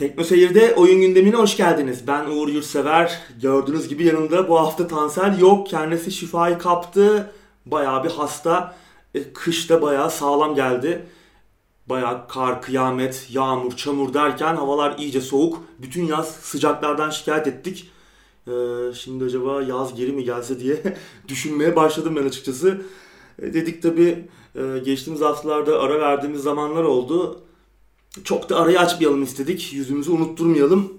Tekno Seyir'de oyun gündemine hoş geldiniz. Ben Uğur Yurtsever. Gördüğünüz gibi yanımda bu hafta Tansel yok. Kendisi şifayı kaptı. Bayağı bir hasta. E, kışta bayağı sağlam geldi. Bayağı kar, kıyamet, yağmur, çamur derken havalar iyice soğuk. Bütün yaz sıcaklardan şikayet ettik. E, şimdi acaba yaz geri mi gelse diye düşünmeye başladım ben açıkçası. E, dedik tabi geçtiğimiz haftalarda ara verdiğimiz zamanlar oldu çok da arayı açmayalım istedik. Yüzümüzü unutturmayalım.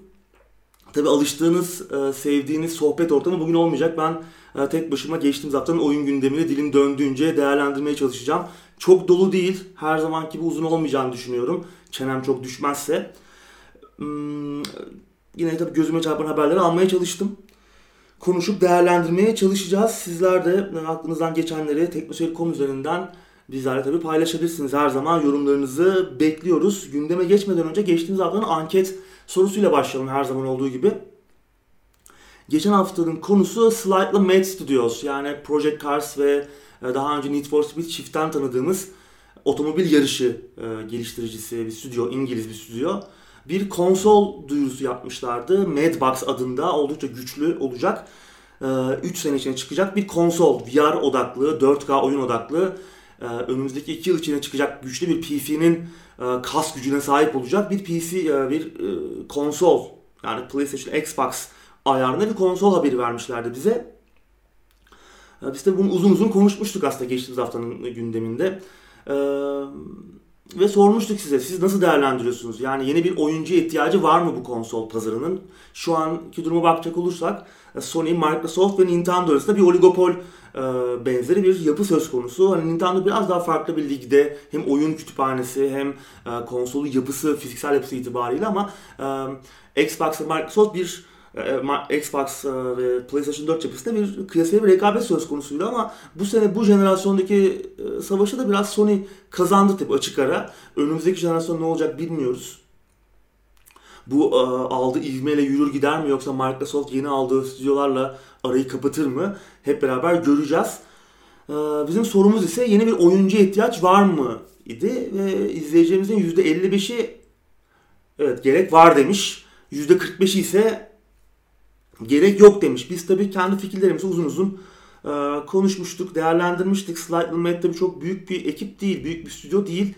Tabi alıştığınız, e, sevdiğiniz sohbet ortamı bugün olmayacak. Ben e, tek başıma geçtiğimiz haftanın oyun gündemini dilim döndüğünce değerlendirmeye çalışacağım. Çok dolu değil. Her zamanki gibi uzun olmayacağını düşünüyorum. Çenem çok düşmezse. Hmm, yine tabii gözüme çarpan haberleri almaya çalıştım. Konuşup değerlendirmeye çalışacağız. Sizler de e, aklınızdan geçenleri teknoseyir.com üzerinden bizlerle tabii paylaşabilirsiniz. Her zaman yorumlarınızı bekliyoruz. Gündeme geçmeden önce geçtiğimiz haftanın anket sorusuyla başlayalım her zaman olduğu gibi. Geçen haftanın konusu Slightly Mad Studios yani Project Cars ve e, daha önce Need for Speed Shift'ten tanıdığımız otomobil yarışı e, geliştiricisi bir stüdyo, İngiliz bir stüdyo. Bir konsol duyurusu yapmışlardı. Madbox adında oldukça güçlü olacak. 3 e, sene içinde çıkacak bir konsol. VR odaklı, 4K oyun odaklı önümüzdeki iki yıl içinde çıkacak güçlü bir PC'nin e, kas gücüne sahip olacak bir PC, e, bir konsol yani PlayStation, Xbox ayarında bir konsol haberi vermişlerdi bize. Biz de bunu uzun uzun konuşmuştuk aslında geçtiğimiz haftanın gündeminde. Ve sormuştuk size siz nasıl değerlendiriyorsunuz? Yani yeni bir oyuncu ihtiyacı var mı bu konsol pazarının? Şu anki duruma bakacak olursak Sony, Microsoft ve Nintendo arasında bir oligopol e, benzeri bir yapı söz konusu. Hani Nintendo biraz daha farklı bir ligde hem oyun kütüphanesi hem e, konsolu yapısı, fiziksel yapısı itibariyle ama e, Xbox ve Microsoft bir Xbox ve PlayStation 4 yapısında bir kıyasaya bir rekabet söz konusuydu ama bu sene bu jenerasyondaki savaşı da biraz Sony kazandı tabii açık ara. Önümüzdeki jenerasyon ne olacak bilmiyoruz bu e, aldığı ivmeyle yürür gider mi yoksa Microsoft yeni aldığı stüdyolarla arayı kapatır mı? Hep beraber göreceğiz. E, bizim sorumuz ise yeni bir oyuncu ihtiyaç var mı idi ve izleyeceğimizin %55'i evet gerek var demiş. %45'i ise gerek yok demiş. Biz tabii kendi fikirlerimizi uzun uzun e, konuşmuştuk, değerlendirmiştik. Slightly Mad tabii çok büyük bir ekip değil, büyük bir stüdyo değil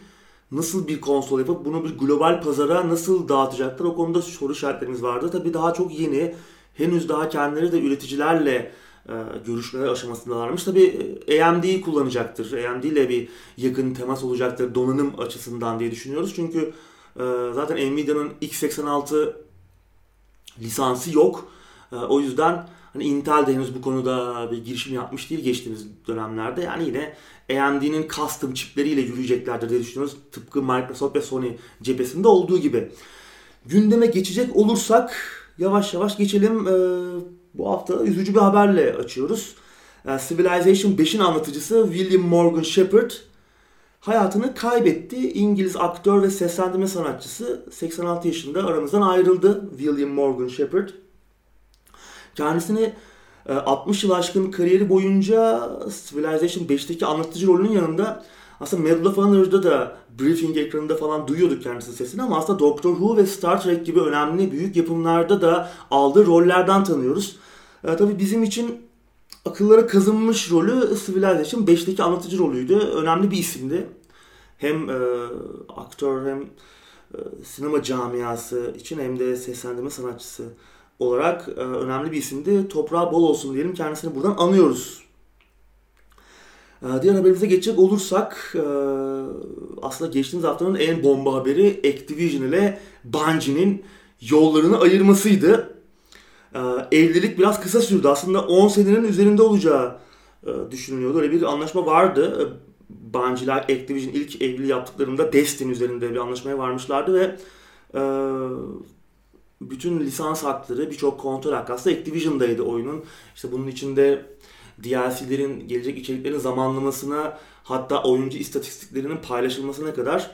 nasıl bir konsol yapıp bunu bir global pazara nasıl dağıtacaklar o konuda soru işaretlerimiz vardı. Tabi daha çok yeni, henüz daha kendileri de üreticilerle e, görüşmeler aşamasındalarmış. Tabi AMD'yi kullanacaktır. AMD ile bir yakın temas olacaktır donanım açısından diye düşünüyoruz. Çünkü e, zaten Nvidia'nın x86 lisansı yok. E, o yüzden Hani Intel de henüz bu konuda bir girişim yapmış değil geçtiğimiz dönemlerde. Yani yine AMD'nin custom çipleriyle yürüyeceklerdir diye düşünüyoruz. Tıpkı Microsoft ve Sony cephesinde olduğu gibi. Gündeme geçecek olursak yavaş yavaş geçelim. Ee, bu hafta üzücü bir haberle açıyoruz. Ee, Civilization 5'in anlatıcısı William Morgan Shepard hayatını kaybetti. İngiliz aktör ve seslendirme sanatçısı 86 yaşında aramızdan ayrıldı William Morgan Shepard. Kendisini 60 e, yıl aşkın kariyeri boyunca Civilization 5'teki anlatıcı rolünün yanında aslında Medal of Honor'da da briefing ekranında falan duyuyorduk kendisinin sesini ama aslında Doctor Who ve Star Trek gibi önemli büyük yapımlarda da aldığı rollerden tanıyoruz. E, tabii bizim için akıllara kazınmış rolü Civilization 5'teki anlatıcı rolüydü. Önemli bir isimdi. Hem e, aktör hem e, sinema camiası için hem de seslendirme sanatçısı olarak e, önemli bir isimdi. Toprağı bol olsun diyelim. Kendisini buradan anıyoruz. E, diğer haberimize geçecek olursak e, aslında geçtiğimiz haftanın en bomba haberi Activision ile Bungie'nin yollarını ayırmasıydı. E, evlilik biraz kısa sürdü. Aslında 10 senenin üzerinde olacağı e, düşünülüyordu. Öyle bir anlaşma vardı. E, Bungie'ler Activision ilk evliliği yaptıklarında Destiny üzerinde bir anlaşmaya varmışlardı ve e, bütün lisans hakları, birçok kontrol hakkı aslında Activision'daydı oyunun. İşte bunun içinde DLC'lerin, gelecek içeriklerin zamanlamasına hatta oyuncu istatistiklerinin paylaşılmasına kadar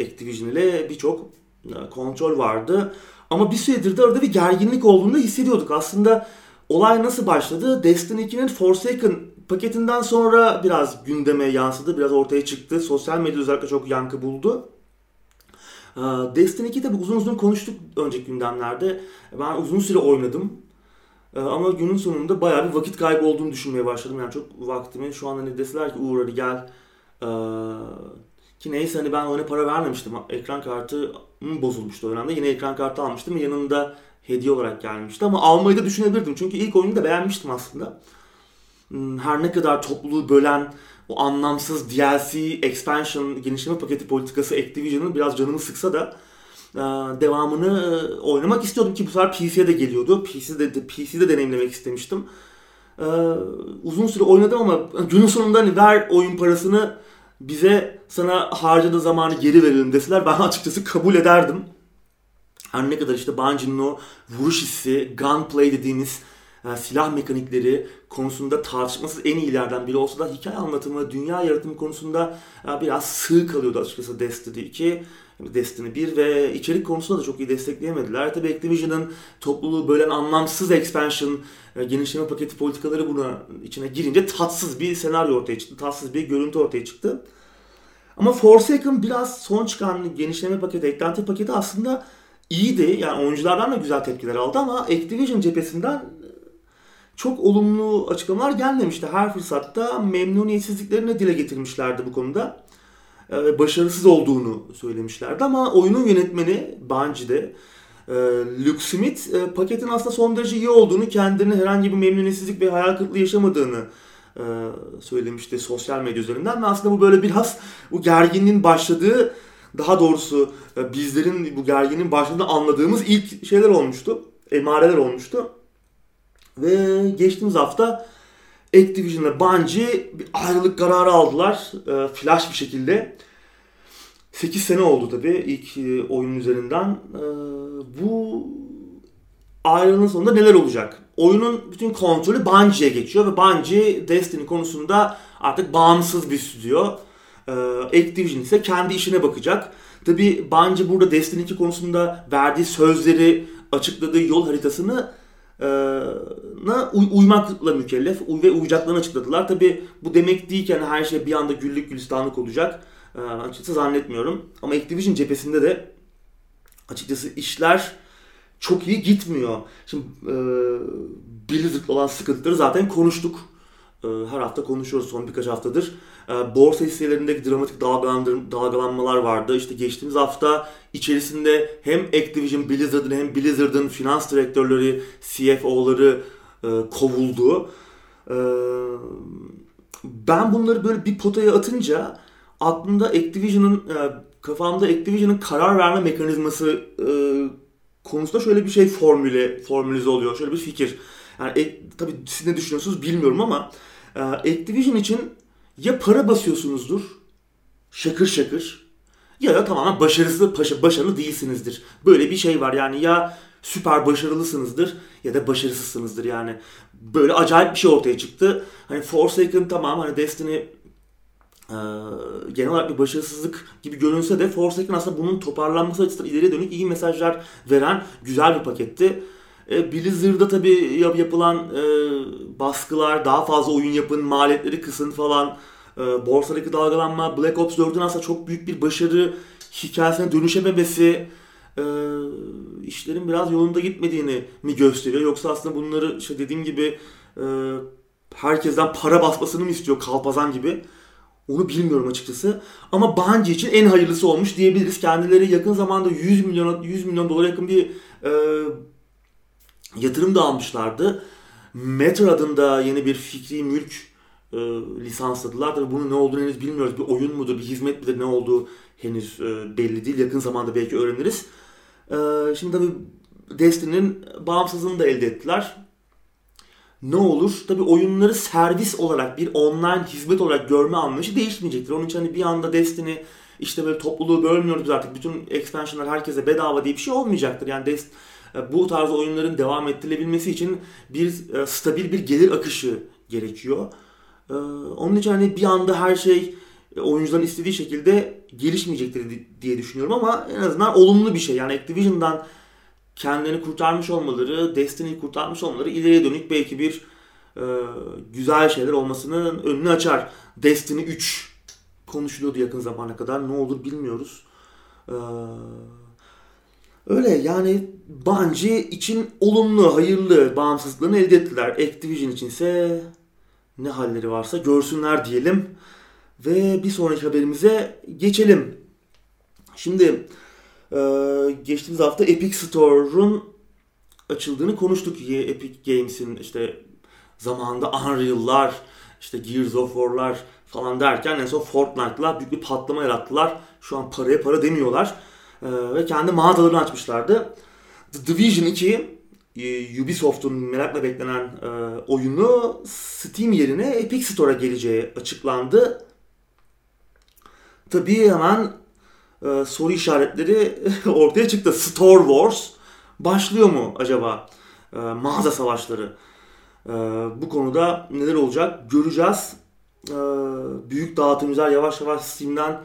Activision ile birçok e, kontrol vardı. Ama bir süredir de orada bir gerginlik olduğunu hissediyorduk. Aslında olay nasıl başladı? Destiny 2'nin Forsaken paketinden sonra biraz gündeme yansıdı, biraz ortaya çıktı. Sosyal medya özellikle çok yankı buldu. Ee, Destiny 2 tabi uzun uzun konuştuk önceki gündemlerde. Ben uzun süre oynadım. Ee, ama günün sonunda bayağı bir vakit kaybı olduğunu düşünmeye başladım. Yani çok vaktimi şu an hani deseler ki Uğur hadi gel. Ee, ki neyse hani ben oyuna para vermemiştim. Ekran kartı bozulmuştu o dönemde. Yine ekran kartı almıştım. Yanında hediye olarak gelmişti. Ama almayı da düşünebilirdim. Çünkü ilk oyunu da beğenmiştim aslında. Hmm, her ne kadar topluluğu bölen o anlamsız DLC, expansion, genişleme paketi politikası Activision'ın biraz canımı sıksa da e, devamını e, oynamak istiyordum ki bu sefer PC'ye de geliyordu. PC'de, PC'de deneyimlemek istemiştim. E, uzun süre oynadım ama günün sonunda hani ver oyun parasını bize sana harcadığı zamanı geri verelim deseler ben açıkçası kabul ederdim. Her ne kadar işte Bungie'nin o vuruş hissi, gunplay dediğimiz silah mekanikleri konusunda tartışmasız en iyilerden biri olsa da hikaye anlatımı, dünya yaratımı konusunda biraz sığ kalıyordu açıkçası Destiny 2. Destiny 1 ve içerik konusunda da çok iyi destekleyemediler. Tabi Activision'ın topluluğu bölen anlamsız expansion, e, genişleme paketi politikaları buna içine girince tatsız bir senaryo ortaya çıktı. Tatsız bir görüntü ortaya çıktı. Ama Forsaken biraz son çıkan genişleme paketi, eklenti paketi aslında iyiydi. Yani oyunculardan da güzel tepkiler aldı ama Activision cephesinden çok olumlu açıklamalar gelmemişti. Her fırsatta memnuniyetsizliklerini dile getirmişlerdi bu konuda. Ve başarısız olduğunu söylemişlerdi ama oyunun yönetmeni Bungie'de e, Luke Smith e, paketin aslında son derece iyi olduğunu, kendini herhangi bir memnuniyetsizlik ve hayal kırıklığı yaşamadığını e, söylemişti sosyal medya üzerinden ve aslında bu böyle biraz bu gerginliğin başladığı daha doğrusu bizlerin bu gerginin başladığını anladığımız ilk şeyler olmuştu. Emareler olmuştu. Ve geçtiğimiz hafta Activision'la Bungie bir ayrılık kararı aldılar. E, flash bir şekilde. 8 sene oldu tabi ilk e, oyunun üzerinden. E, bu ayrılığın sonunda neler olacak? Oyunun bütün kontrolü Bungie'ye geçiyor ve Bungie Destiny konusunda artık bağımsız bir stüdyo. E, Activision ise kendi işine bakacak. Tabi Bungie burada Destiny 2 konusunda verdiği sözleri, açıkladığı yol haritasını na uy- uymakla mükellef ve uyacaklarını açıkladılar. Tabi bu demek değil ki yani her şey bir anda güllük gülistanlık olacak. E, açıkçası zannetmiyorum. Ama Activision cephesinde de açıkçası işler çok iyi gitmiyor. Şimdi e, Blizzard'la olan sıkıntıları zaten konuştuk. E, her hafta konuşuyoruz son birkaç haftadır. E, borsa hisselerindeki dramatik dalgalanmalar vardı. İşte geçtiğimiz hafta içerisinde hem Activision Blizzard'ın hem Blizzard'ın finans direktörleri, CFO'ları e, kovuldu. E, ben bunları böyle bir potaya atınca aklımda Activision'ın e, kafamda Activision'ın karar verme mekanizması e, konusunda şöyle bir şey formüle formülize oluyor. Şöyle bir fikir. Yani e, tabii siz ne düşünüyorsunuz bilmiyorum ama Activision için ya para basıyorsunuzdur şakır şakır ya da tamamen başarısız başarılı değilsinizdir. Böyle bir şey var yani ya süper başarılısınızdır ya da başarısızsınızdır yani. Böyle acayip bir şey ortaya çıktı. Hani Forsaken tamam hani Destiny e, genel olarak bir başarısızlık gibi görünse de Forsaken aslında bunun toparlanması açısından ileriye dönük iyi mesajlar veren güzel bir paketti. E, Blizzard'da tabii yap, yapılan e, baskılar, daha fazla oyun yapın, maliyetleri kısın falan, e, borsadaki dalgalanma, Black Ops 4'ün aslında çok büyük bir başarı hikayesine dönüşememesi, e, işlerin biraz yolunda gitmediğini mi gösteriyor? Yoksa aslında bunları işte dediğim gibi e, herkesten para basmasını mı istiyor kalpazan gibi? Onu bilmiyorum açıkçası. Ama Bungie için en hayırlısı olmuş diyebiliriz. Kendileri yakın zamanda 100 milyon 100 milyon dolara yakın bir e, yatırım da almışlardı. Metro adında yeni bir fikri mülk e, lisansladılar. Tabii bunun ne olduğunu henüz bilmiyoruz. Bir oyun mudur, bir hizmet midir, ne olduğu henüz e, belli değil. Yakın zamanda belki öğreniriz. E, şimdi tabii Destiny'nin bağımsızlığını da elde ettiler. Ne olur? Tabii oyunları servis olarak, bir online hizmet olarak görme anlayışı değişmeyecektir. Onun için hani bir anda Destiny işte böyle topluluğu bölmüyoruz artık. Bütün expansionlar herkese bedava diye bir şey olmayacaktır. Yani Destiny bu tarz oyunların devam ettirilebilmesi için bir e, stabil bir gelir akışı gerekiyor. E, onun için hani bir anda her şey oyuncuların istediği şekilde gelişmeyecektir diye düşünüyorum ama en azından olumlu bir şey. Yani Activision'dan kendini kurtarmış olmaları, Destiny'yi kurtarmış olmaları ileriye dönük belki bir e, güzel şeyler olmasının önünü açar. Destiny 3 konuşuluyordu yakın zamana kadar. Ne olur bilmiyoruz. Ee, öyle yani Bungie için olumlu, hayırlı bağımsızlığını elde ettiler. Activision içinse ne halleri varsa görsünler diyelim. Ve bir sonraki haberimize geçelim. Şimdi e, geçtiğimiz hafta Epic Store'un açıldığını konuştuk. Epic Games'in işte zamanında Unreal'lar, işte Gears of War'lar falan derken en son Fortnite'la büyük bir patlama yarattılar. Şu an paraya para demiyorlar. Ee, ve kendi mağazalarını açmışlardı. The Division 2 e, Ubisoft'un merakla beklenen e, oyunu Steam yerine Epic Store'a geleceği açıklandı. Tabii hemen e, soru işaretleri ortaya çıktı. Store Wars başlıyor mu acaba? Mağaza savaşları. Bu konuda neler olacak göreceğiz. Büyük dağıtımcılar yavaş yavaş Steam'den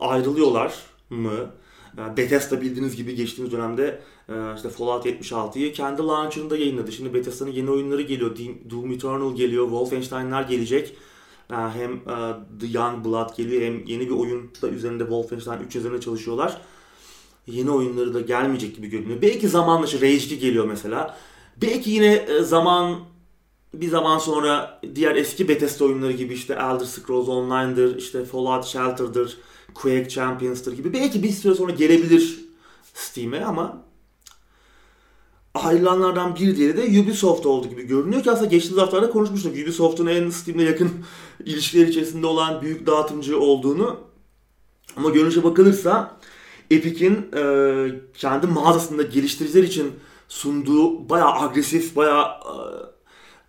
ayrılıyorlar mı? E, Bethesda bildiğiniz gibi geçtiğimiz dönemde e, işte Fallout 76'yı kendi launcher'ında yayınladı. Şimdi Bethesda'nın yeni oyunları geliyor. Doom Eternal geliyor. Wolfenstein'ler gelecek. E, hem The Young Blood geliyor hem yeni bir oyun da üzerinde Wolfenstein 3 üzerinde çalışıyorlar. Yeni oyunları da gelmeyecek gibi görünüyor. Belki zamanla Rage 2 geliyor mesela. Belki yine zaman bir zaman sonra diğer eski Bethesda oyunları gibi işte Elder Scrolls Online'dır, işte Fallout Shelter'dır, Quake Champions'tır gibi belki bir süre sonra gelebilir Steam'e ama ayrılanlardan bir diğeri de Ubisoft oldu gibi görünüyor ki aslında geçtiğimiz haftalarda konuşmuştuk. Ubisoft'un en Steam'le yakın ilişkiler içerisinde olan büyük dağıtımcı olduğunu. Ama görünüşe bakılırsa Epic'in e, kendi mağazasında geliştiriciler için sunduğu bayağı agresif, bayağı e,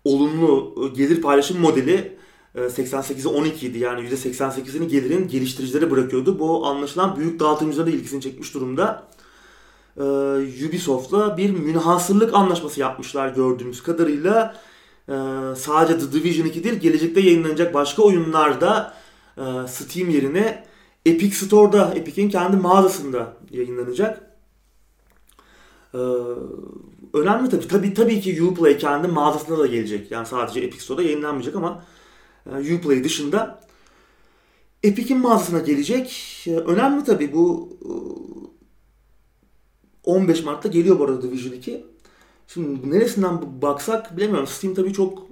olumlu gelir paylaşım modeli 88'e 12 idi. Yani %88'ini gelirin geliştiricilere bırakıyordu. Bu anlaşılan büyük dağıtımcılara ilgisini çekmiş durumda. Ee, Ubisoft'la bir münhasırlık anlaşması yapmışlar gördüğümüz kadarıyla. Ee, sadece The Division 2 değil, gelecekte yayınlanacak başka oyunlar da e, Steam yerine Epic Store'da, Epic'in kendi mağazasında yayınlanacak. Ee, önemli tabii. Tabii tabii ki Uplay kendi mağazasında da gelecek. Yani sadece Epic Store'da yayınlanmayacak ama Uplay dışında Epic'in mağazasına gelecek. E, önemli tabii bu 15 e, Mart'ta geliyor bu arada Division 2. Şimdi neresinden baksak bilemiyorum. Steam tabii çok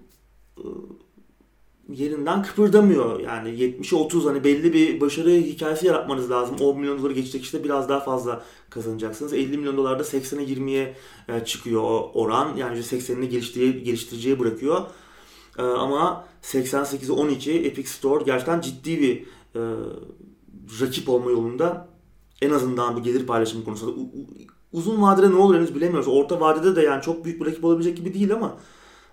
yerinden kıpırdamıyor. Yani 70'e 30 hani belli bir başarı hikayesi yaratmanız lazım. 10 milyon doları geçecek işte biraz daha fazla kazanacaksınız. 50 milyon dolarda 80'e 20'ye çıkıyor oran. Yani %80'ini geliştiriciye bırakıyor. E, ama 88'e 12 Epic Store gerçekten ciddi bir e, rakip olma yolunda. En azından bu gelir paylaşımı konusunda. Uzun vadede ne olur henüz bilemiyoruz. Orta vadede de yani çok büyük bir rakip olabilecek gibi değil ama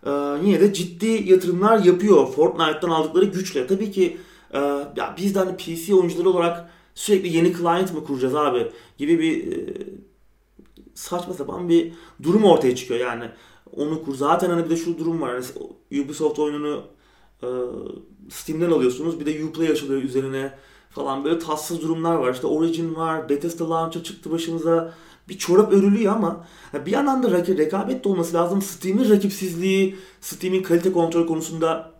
e, yine de ciddi yatırımlar yapıyor. Fortnite'dan aldıkları güçle. Tabii ki e, ya biz de hani PC oyuncuları olarak sürekli yeni client mı kuracağız abi gibi bir e, saçma sapan bir durum ortaya çıkıyor yani onu kur. Zaten hani bir de şu durum var. Yani Ubisoft oyununu e, Steam'den alıyorsunuz. Bir de Uplay açılıyor üzerine falan böyle tatsız durumlar var. İşte Origin var, Bethesda Launcher çıktı başımıza. Bir çorap örülüyor ama bir yandan da rak- rekabet de olması lazım. Steam'in rakipsizliği, Steam'in kalite kontrol konusunda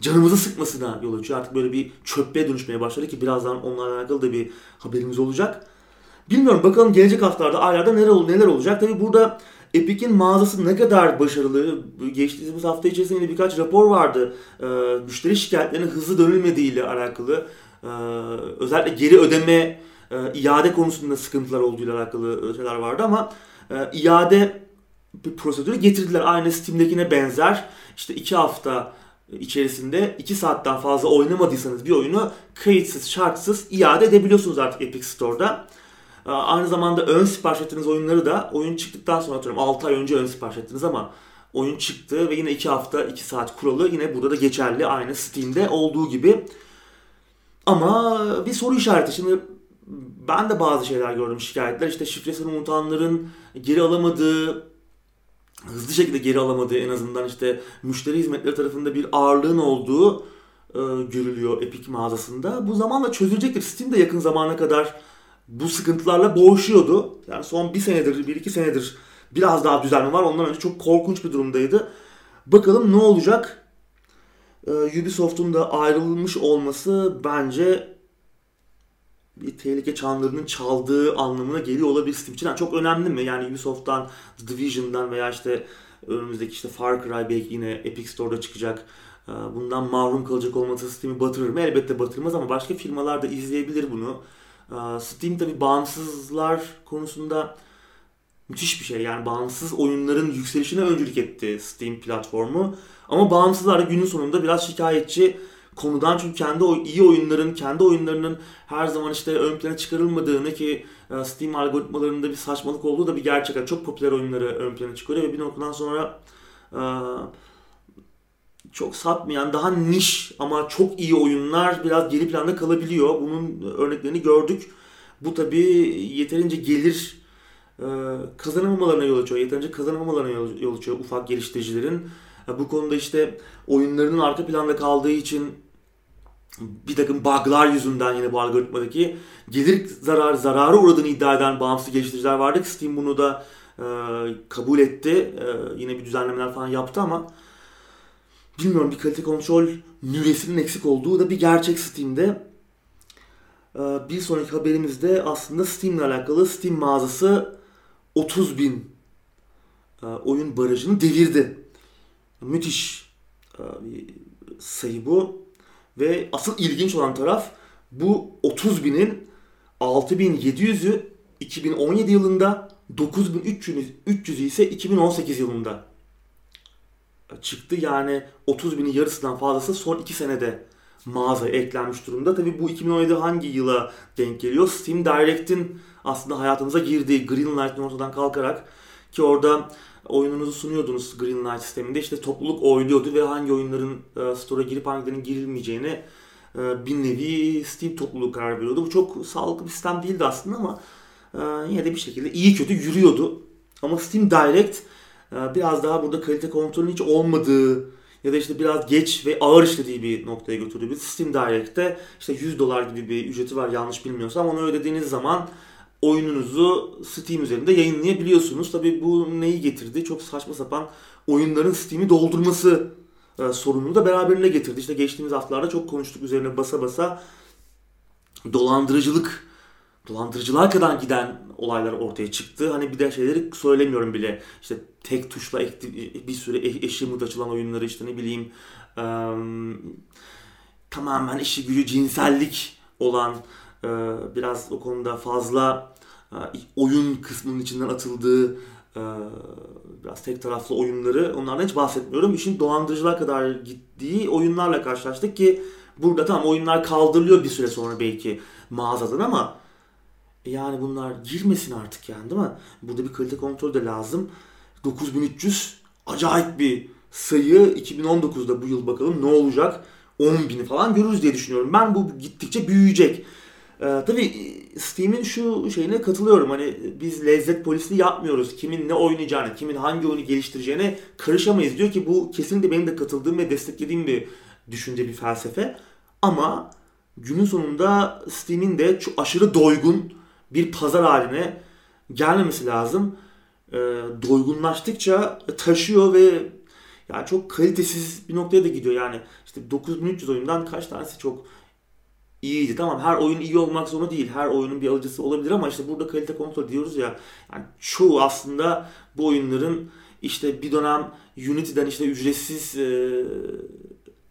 canımızı sıkmasına yol açıyor. Artık böyle bir çöppe dönüşmeye başladı ki birazdan onlarla alakalı da bir haberimiz olacak. Bilmiyorum bakalım gelecek haftalarda aylarda neler, neler olacak. Tabi burada Epic'in mağazası ne kadar başarılı? Geçtiğimiz hafta içerisinde birkaç rapor vardı. Ee, müşteri şikayetlerine hızlı dönülmediği ile alakalı. Ee, özellikle geri ödeme, e, iade konusunda sıkıntılar olduğu ile alakalı şeyler vardı ama e, iade bir prosedürü getirdiler. Aynı Steam'dekine benzer. İşte iki hafta içerisinde 2 saatten fazla oynamadıysanız bir oyunu kayıtsız, şartsız iade edebiliyorsunuz artık Epic Store'da. Ee, aynı zamanda ön sipariş ettiğiniz oyunları da oyun çıktıktan sonra atıyorum 6 ay önce ön sipariş ettiniz ama oyun çıktı ve yine 2 hafta 2 saat kuralı yine burada da geçerli aynı Steam'de olduğu gibi. Ama bir soru işareti. Şimdi ben de bazı şeyler gördüm şikayetler. İşte şifresini unutanların geri alamadığı, hızlı şekilde geri alamadığı en azından işte müşteri hizmetleri tarafında bir ağırlığın olduğu e, görülüyor Epic mağazasında. Bu zamanla çözülecektir. Steam de yakın zamana kadar bu sıkıntılarla boğuşuyordu. Yani son bir senedir, bir iki senedir biraz daha düzelme var. Ondan önce çok korkunç bir durumdaydı. Bakalım ne olacak? Ee, Ubisoft'un da ayrılmış olması bence bir tehlike çanlarının çaldığı anlamına geliyor olabilir Steam için. Yani çok önemli mi? Yani Ubisoft'tan, Division'dan veya işte önümüzdeki işte Far Cry belki yine Epic Store'da çıkacak. Ee, bundan mahrum kalacak olması Steam'i batırır mı? Elbette batırmaz ama başka firmalar da izleyebilir bunu. Ee, Steam tabi bağımsızlar konusunda müthiş bir şey. Yani bağımsız oyunların yükselişine öncülük etti Steam platformu. Ama bağımsızlar günün sonunda biraz şikayetçi konudan çünkü kendi o iyi oyunların, kendi oyunlarının her zaman işte ön plana çıkarılmadığını ki e, Steam algoritmalarında bir saçmalık olduğu da bir gerçek. Yani çok popüler oyunları ön plana çıkarıyor ve bir noktadan sonra e, çok satmayan, daha niş ama çok iyi oyunlar biraz geri planda kalabiliyor. Bunun örneklerini gördük. Bu tabi yeterince gelir e, kazanamamalarına yol açıyor. Yeterince kazanamamalarına yol açıyor ufak geliştiricilerin. Bu konuda işte oyunlarının arka planda kaldığı için bir takım bug'lar yüzünden yine bu algoritmadaki gelir zarar zararı uğradığını iddia eden bağımsız geliştiriciler vardı Steam bunu da e, kabul etti. E, yine bir düzenlemeler falan yaptı ama bilmiyorum bir kalite kontrol nüvesinin eksik olduğu da bir gerçek Steam'de. E, bir sonraki haberimizde aslında Steam'le alakalı Steam mağazası 30 bin e, oyun barajını devirdi. Müthiş e, bir sayı bu. Ve asıl ilginç olan taraf bu 30 binin 6700'ü 2017 yılında 9300'ü ise 2018 yılında çıktı. Yani 30 binin yarısından fazlası son 2 senede mağazaya eklenmiş durumda. Tabi bu 2017 hangi yıla denk geliyor? Steam Direct'in aslında hayatımıza girdiği Greenlight'ın ortadan kalkarak ki orada oyununuzu sunuyordunuz Greenlight sisteminde. İşte topluluk oyluyordu ve hangi oyunların e, store'a girip hangilerinin girilmeyeceğini e, bir nevi Steam topluluğu karar veriyordu. Bu çok sağlıklı bir sistem değildi aslında ama e, yine de bir şekilde iyi kötü yürüyordu. Ama Steam Direct biraz daha burada kalite kontrolünün hiç olmadığı ya da işte biraz geç ve ağır işlediği bir noktaya götürdü. Biz Steam Direct'te işte 100 dolar gibi bir ücreti var yanlış bilmiyorsam onu ödediğiniz zaman oyununuzu Steam üzerinde yayınlayabiliyorsunuz. Tabi bu neyi getirdi? Çok saçma sapan oyunların Steam'i doldurması e, sorununu da beraberinde getirdi. İşte geçtiğimiz haftalarda çok konuştuk üzerine basa basa dolandırıcılık dolandırıcılığa kadar giden olaylar ortaya çıktı. Hani bir de şeyleri söylemiyorum bile. İşte tek tuşla bir süre eşi açılan oyunları işte ne bileyim tamamen işi gücü cinsellik olan biraz o konuda fazla oyun kısmının içinden atıldığı biraz tek taraflı oyunları onlardan hiç bahsetmiyorum. İşin dolandırıcılığa kadar gittiği oyunlarla karşılaştık ki burada tamam oyunlar kaldırılıyor bir süre sonra belki mağazadan ama yani bunlar girmesin artık yani değil mi? Burada bir kalite kontrol de lazım. 9300 acayip bir sayı 2019'da bu yıl bakalım ne olacak? 10 bini falan görürüz diye düşünüyorum. Ben bu gittikçe büyüyecek. Ee, tabii Steam'in şu şeyine katılıyorum. Hani biz lezzet polisliği yapmıyoruz. Kimin ne oynayacağını, kimin hangi oyunu geliştireceğine karışamayız diyor ki bu kesinlikle benim de katıldığım ve desteklediğim bir düşünce, bir felsefe. Ama günün sonunda Steam'in de çok aşırı doygun bir pazar haline gelmemesi lazım. E, doygunlaştıkça taşıyor ve yani çok kalitesiz bir noktaya da gidiyor. Yani işte 9300 oyundan kaç tanesi çok iyiydi. Tamam her oyun iyi olmak zorunda değil. Her oyunun bir alıcısı olabilir ama işte burada kalite kontrol diyoruz ya. Yani çoğu aslında bu oyunların işte bir dönem Unity'den işte ücretsiz e,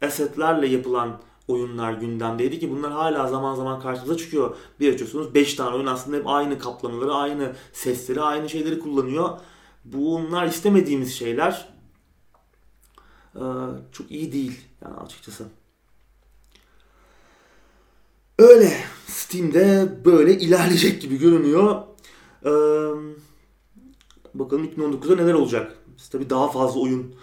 assetlerle yapılan oyunlar gündemdeydi ki bunlar hala zaman zaman karşımıza çıkıyor. Bir açıyorsunuz 5 tane oyun aslında hep aynı kaplamaları, aynı sesleri, aynı şeyleri kullanıyor. Bunlar istemediğimiz şeyler. Ee, çok iyi değil yani açıkçası. Öyle. Steam'de böyle ilerleyecek gibi görünüyor. Ee, bakalım 2019'da neler olacak. Biz tabii daha fazla oyun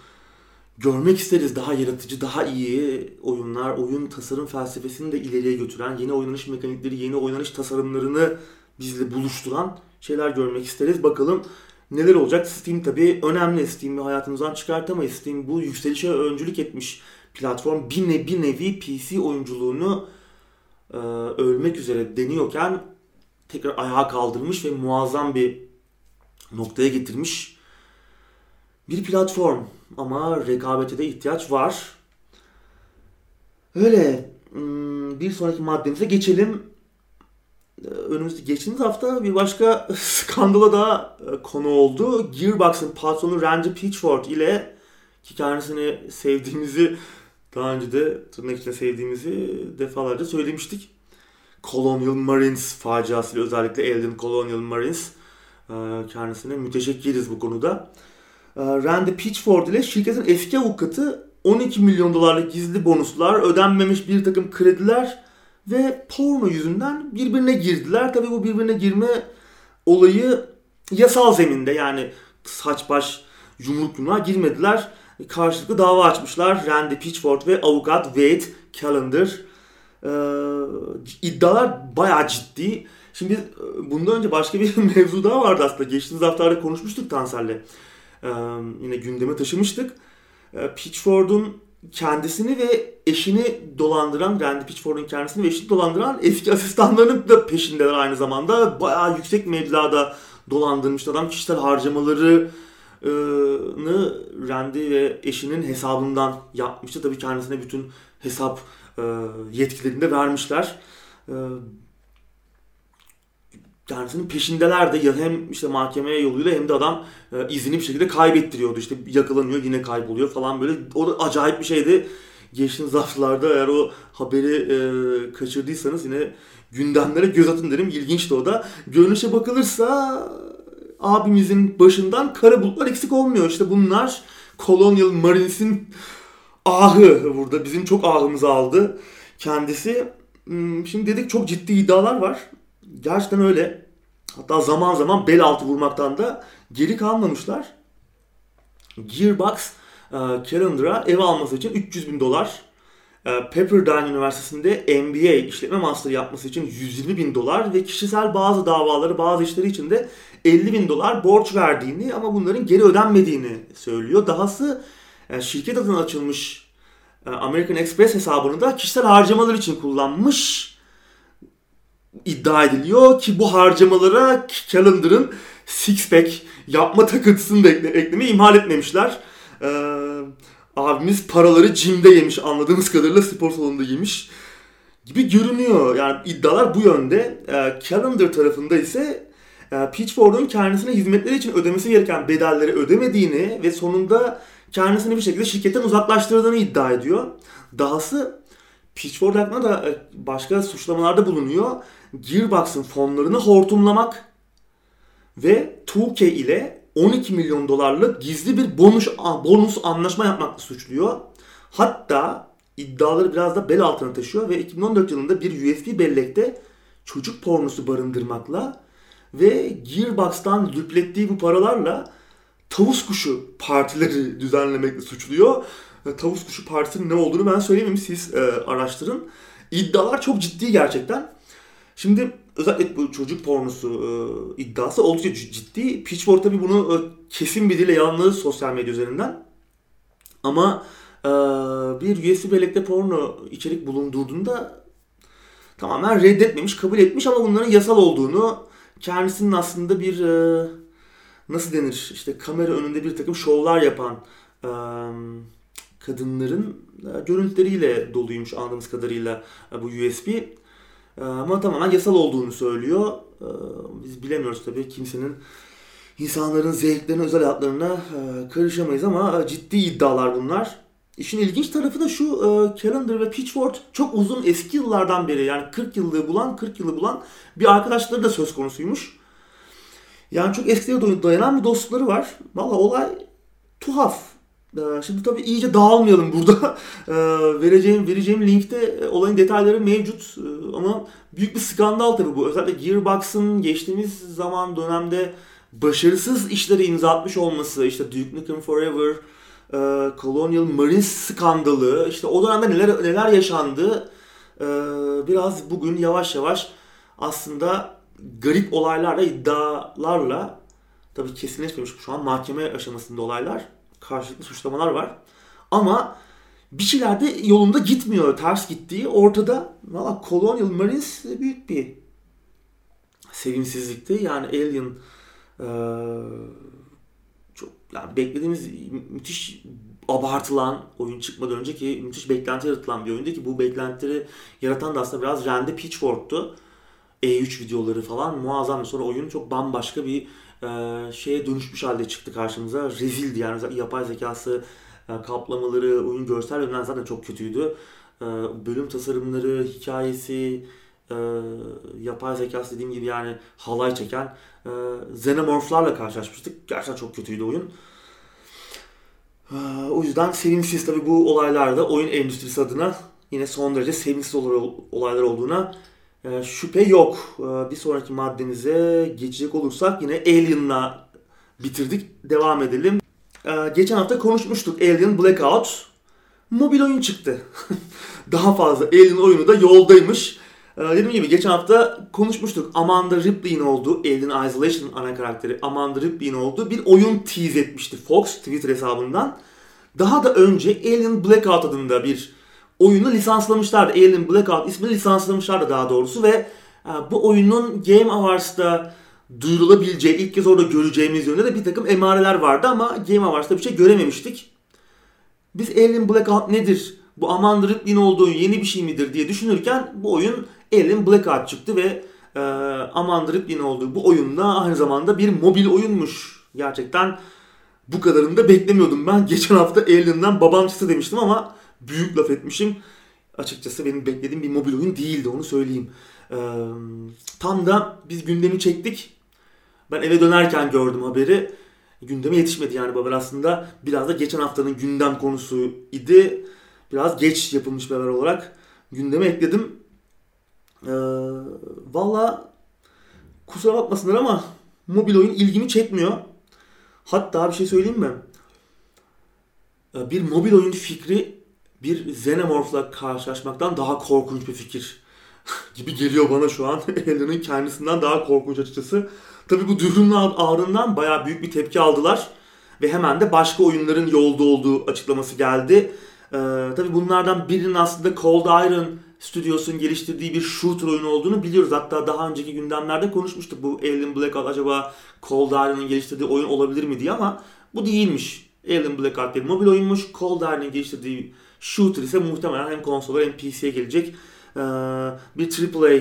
görmek isteriz. Daha yaratıcı, daha iyi oyunlar, oyun tasarım felsefesini de ileriye götüren, yeni oynanış mekanikleri, yeni oynanış tasarımlarını bizle buluşturan şeyler görmek isteriz. Bakalım neler olacak? Steam tabii önemli. Steam'i hayatımızdan çıkartamayız. Steam bu yükselişe öncülük etmiş platform. Bir, ne, bir nevi PC oyunculuğunu e, ölmek üzere deniyorken tekrar ayağa kaldırmış ve muazzam bir noktaya getirmiş bir platform. Ama rekabete de ihtiyaç var. Öyle. Hmm, bir sonraki maddemize geçelim. e, önümüzde geçtiğimiz hafta bir başka skandala daha e, konu oldu. Gearbox'ın patronu Randy Pitchford ile ki kendisini sevdiğimizi daha önce de tırnak içinde sevdiğimizi defalarca söylemiştik. Colonial Marines faciasıyla özellikle Elden Colonial Marines e, kendisine müteşekkiriz bu konuda. Randy Pitchford ile şirketin eski avukatı 12 milyon dolarlık gizli bonuslar, ödenmemiş bir takım krediler ve porno yüzünden birbirine girdiler. Tabii bu birbirine girme olayı yasal zeminde yani saç baş yumruk girmediler. Karşılıklı dava açmışlar. Randy Pitchford ve avukat Wade Callender. Ee, iddialar bayağı ciddi. Şimdi e, bundan önce başka bir mevzu daha vardı aslında. Geçtiğimiz haftalarda konuşmuştuk Tansel'le. Yine gündeme taşımıştık. Pitchford'un kendisini ve eşini dolandıran, Randy Pitchford'un kendisini ve eşini dolandıran eski asistanlarının da peşindeler aynı zamanda. Bayağı yüksek meblağda dolandırmış adam kişisel harcamaları Randy ve eşinin hesabından yapmıştı. Tabii kendisine bütün hesap yetkilerini de vermişler. Kendisinin peşindeler de hem işte mahkeme yoluyla hem de adam e, izini bir şekilde kaybettiriyordu. İşte yakalanıyor yine kayboluyor falan böyle. O da acayip bir şeydi. Geçtiğimiz haftalarda eğer o haberi e, kaçırdıysanız yine gündemlere göz atın derim. İlginçti o da. Görünüşe bakılırsa abimizin başından kara bulutlar eksik olmuyor. İşte bunlar Colonial Marines'in ahı burada. Bizim çok ahımızı aldı kendisi. Hmm, şimdi dedik çok ciddi iddialar var. Gerçekten öyle. Hatta zaman zaman bel altı vurmaktan da geri kalmamışlar. Gearbox e, Calendar'a ev alması için 300 bin dolar. E, Pepperdine Üniversitesi'nde MBA işletme master yapması için 120 bin dolar ve kişisel bazı davaları bazı işleri için de 50 bin dolar borç verdiğini ama bunların geri ödenmediğini söylüyor. Dahası e, şirket adına açılmış American Express hesabını da kişisel harcamalar için kullanmış iddia ediliyor ki bu harcamalara Calendar'ın six pack yapma takıntısını da ekle, eklemeyi ihmal etmemişler. Ee, abimiz paraları cimde yemiş anladığımız kadarıyla spor salonunda yemiş gibi görünüyor. Yani iddialar bu yönde. Ee, Calendar tarafında ise e, Pitchford'un kendisine hizmetleri için ödemesi gereken bedelleri ödemediğini ve sonunda kendisini bir şekilde şirketten uzaklaştırdığını iddia ediyor. Dahası Pitchford hakkında da e, başka suçlamalarda bulunuyor. Gearbox'ın fonlarını hortumlamak ve 2K ile 12 milyon dolarlık gizli bir bonus, bonus anlaşma yapmakla suçluyor. Hatta iddiaları biraz da bel altına taşıyor ve 2014 yılında bir USB bellekte çocuk pornosu barındırmakla ve Gearbox'tan lüplettiği bu paralarla tavus kuşu partileri düzenlemekle suçluyor. Tavus kuşu partisinin ne olduğunu ben söyleyeyim siz e, araştırın. İddialar çok ciddi gerçekten. Şimdi özellikle bu çocuk pornosu e, iddiası oldukça ciddi. Pitchfork tabii bunu e, kesin bir dille yalanladı sosyal medya üzerinden. Ama e, bir USB bellekte porno içerik bulundurduğunda tamamen reddetmemiş, kabul etmiş ama bunların yasal olduğunu, kendisinin aslında bir e, nasıl denir işte kamera önünde bir takım şovlar yapan e, kadınların e, görüntüleriyle doluymuş anladığımız kadarıyla e, bu USB. E, ama tamamen yasal olduğunu söylüyor. Biz bilemiyoruz tabii kimsenin insanların zevklerine, özel hayatlarına karışamayız ama ciddi iddialar bunlar. İşin ilginç tarafı da şu Calendar ve Pitchford çok uzun eski yıllardan beri yani 40 yıllığı bulan 40 yılı bulan bir arkadaşları da söz konusuymuş. Yani çok eskilere dayanan bir dostlukları var. Valla olay tuhaf. Ee, şimdi tabii iyice dağılmayalım burada. Ee, vereceğim vereceğim linkte e, olayın detayları mevcut. Ee, ama büyük bir skandal tabii bu. Özellikle Gearbox'ın geçtiğimiz zaman dönemde başarısız işleri imza atmış olması, işte Duke Nukem Forever, e, Colonial Marines skandalı, işte o dönemde neler neler yaşandı. Biraz bugün yavaş yavaş aslında garip olaylarla, iddialarla tabii kesinleşmemiş şu an mahkeme aşamasında olaylar karşılıklı suçlamalar var. Ama bir şeyler de yolunda gitmiyor. Ters gittiği ortada. Valla Colonial Marines büyük bir sevimsizlikti. Yani Alien e, çok yani beklediğimiz müthiş abartılan oyun çıkmadan önce ki müthiş beklenti yaratılan bir oyundu ki bu beklentileri yaratan da aslında biraz Randy Pitchford'tu. E3 videoları falan muazzam. Sonra oyun çok bambaşka bir e, şeye dönüşmüş halde çıktı karşımıza. Rezildi yani yapay zekası, e, kaplamaları, oyun görsel yönden zaten çok kötüydü. E, bölüm tasarımları, hikayesi, e, yapay zekası dediğim gibi yani halay çeken e, xenomorphlarla karşılaşmıştık. Gerçekten çok kötüydü oyun. E, o yüzden sevimsiz tabi bu olaylarda oyun endüstrisi adına yine son derece sevimsiz olaylar olduğuna e, şüphe yok. E, bir sonraki maddemize geçecek olursak yine Alien'la bitirdik. Devam edelim. E, geçen hafta konuşmuştuk Alien Blackout. Mobil oyun çıktı. Daha fazla Alien oyunu da yoldaymış. Ee, dediğim gibi geçen hafta konuşmuştuk. Amanda Ripley'in olduğu, Alien Isolation ana karakteri Amanda Ripley'in olduğu bir oyun tease etmişti Fox Twitter hesabından. Daha da önce Alien Blackout adında bir oyunu lisanslamışlardı. Alien Blackout ismini lisanslamışlardı daha doğrusu ve e, bu oyunun Game Awards'ta duyurulabileceği, ilk kez orada göreceğimiz yönde de bir takım emareler vardı ama Game Awards'ta bir şey görememiştik. Biz Alien Blackout nedir? Bu Amanda Ripley'in olduğu yeni bir şey midir diye düşünürken bu oyun Alien Blackout çıktı ve e, Amanda Ripley'in olduğu bu oyunda aynı zamanda bir mobil oyunmuş. Gerçekten bu kadarını da beklemiyordum ben. Geçen hafta Alien'dan babamcısı demiştim ama büyük laf etmişim. Açıkçası benim beklediğim bir mobil oyun değildi onu söyleyeyim. Ee, tam da biz gündemi çektik. Ben eve dönerken gördüm haberi. Gündeme yetişmedi yani Babel aslında. Biraz da geçen haftanın gündem konusu idi. Biraz geç yapılmış bir haber olarak gündeme ekledim. Ee, Valla kusura bakmasınlar ama mobil oyun ilgimi çekmiyor. Hatta bir şey söyleyeyim mi? Bir mobil oyun fikri bir Xenomorph'la karşılaşmaktan daha korkunç bir fikir gibi geliyor bana şu an. Alien'ın kendisinden daha korkunç açıkçası. Tabi bu duyurunun ardından baya büyük bir tepki aldılar. Ve hemen de başka oyunların yolda olduğu açıklaması geldi. Ee, tabi bunlardan birinin aslında Cold Iron Studios'un geliştirdiği bir shooter oyunu olduğunu biliyoruz. Hatta daha önceki gündemlerde konuşmuştuk bu Alien Blackout acaba Cold Iron'ın geliştirdiği oyun olabilir mi diye ama bu değilmiş. Alien Blackout bir mobil oyunmuş. Cold Iron'ın geliştirdiği shooter ise muhtemelen hem konsola hem PC'ye gelecek ee, bir AAA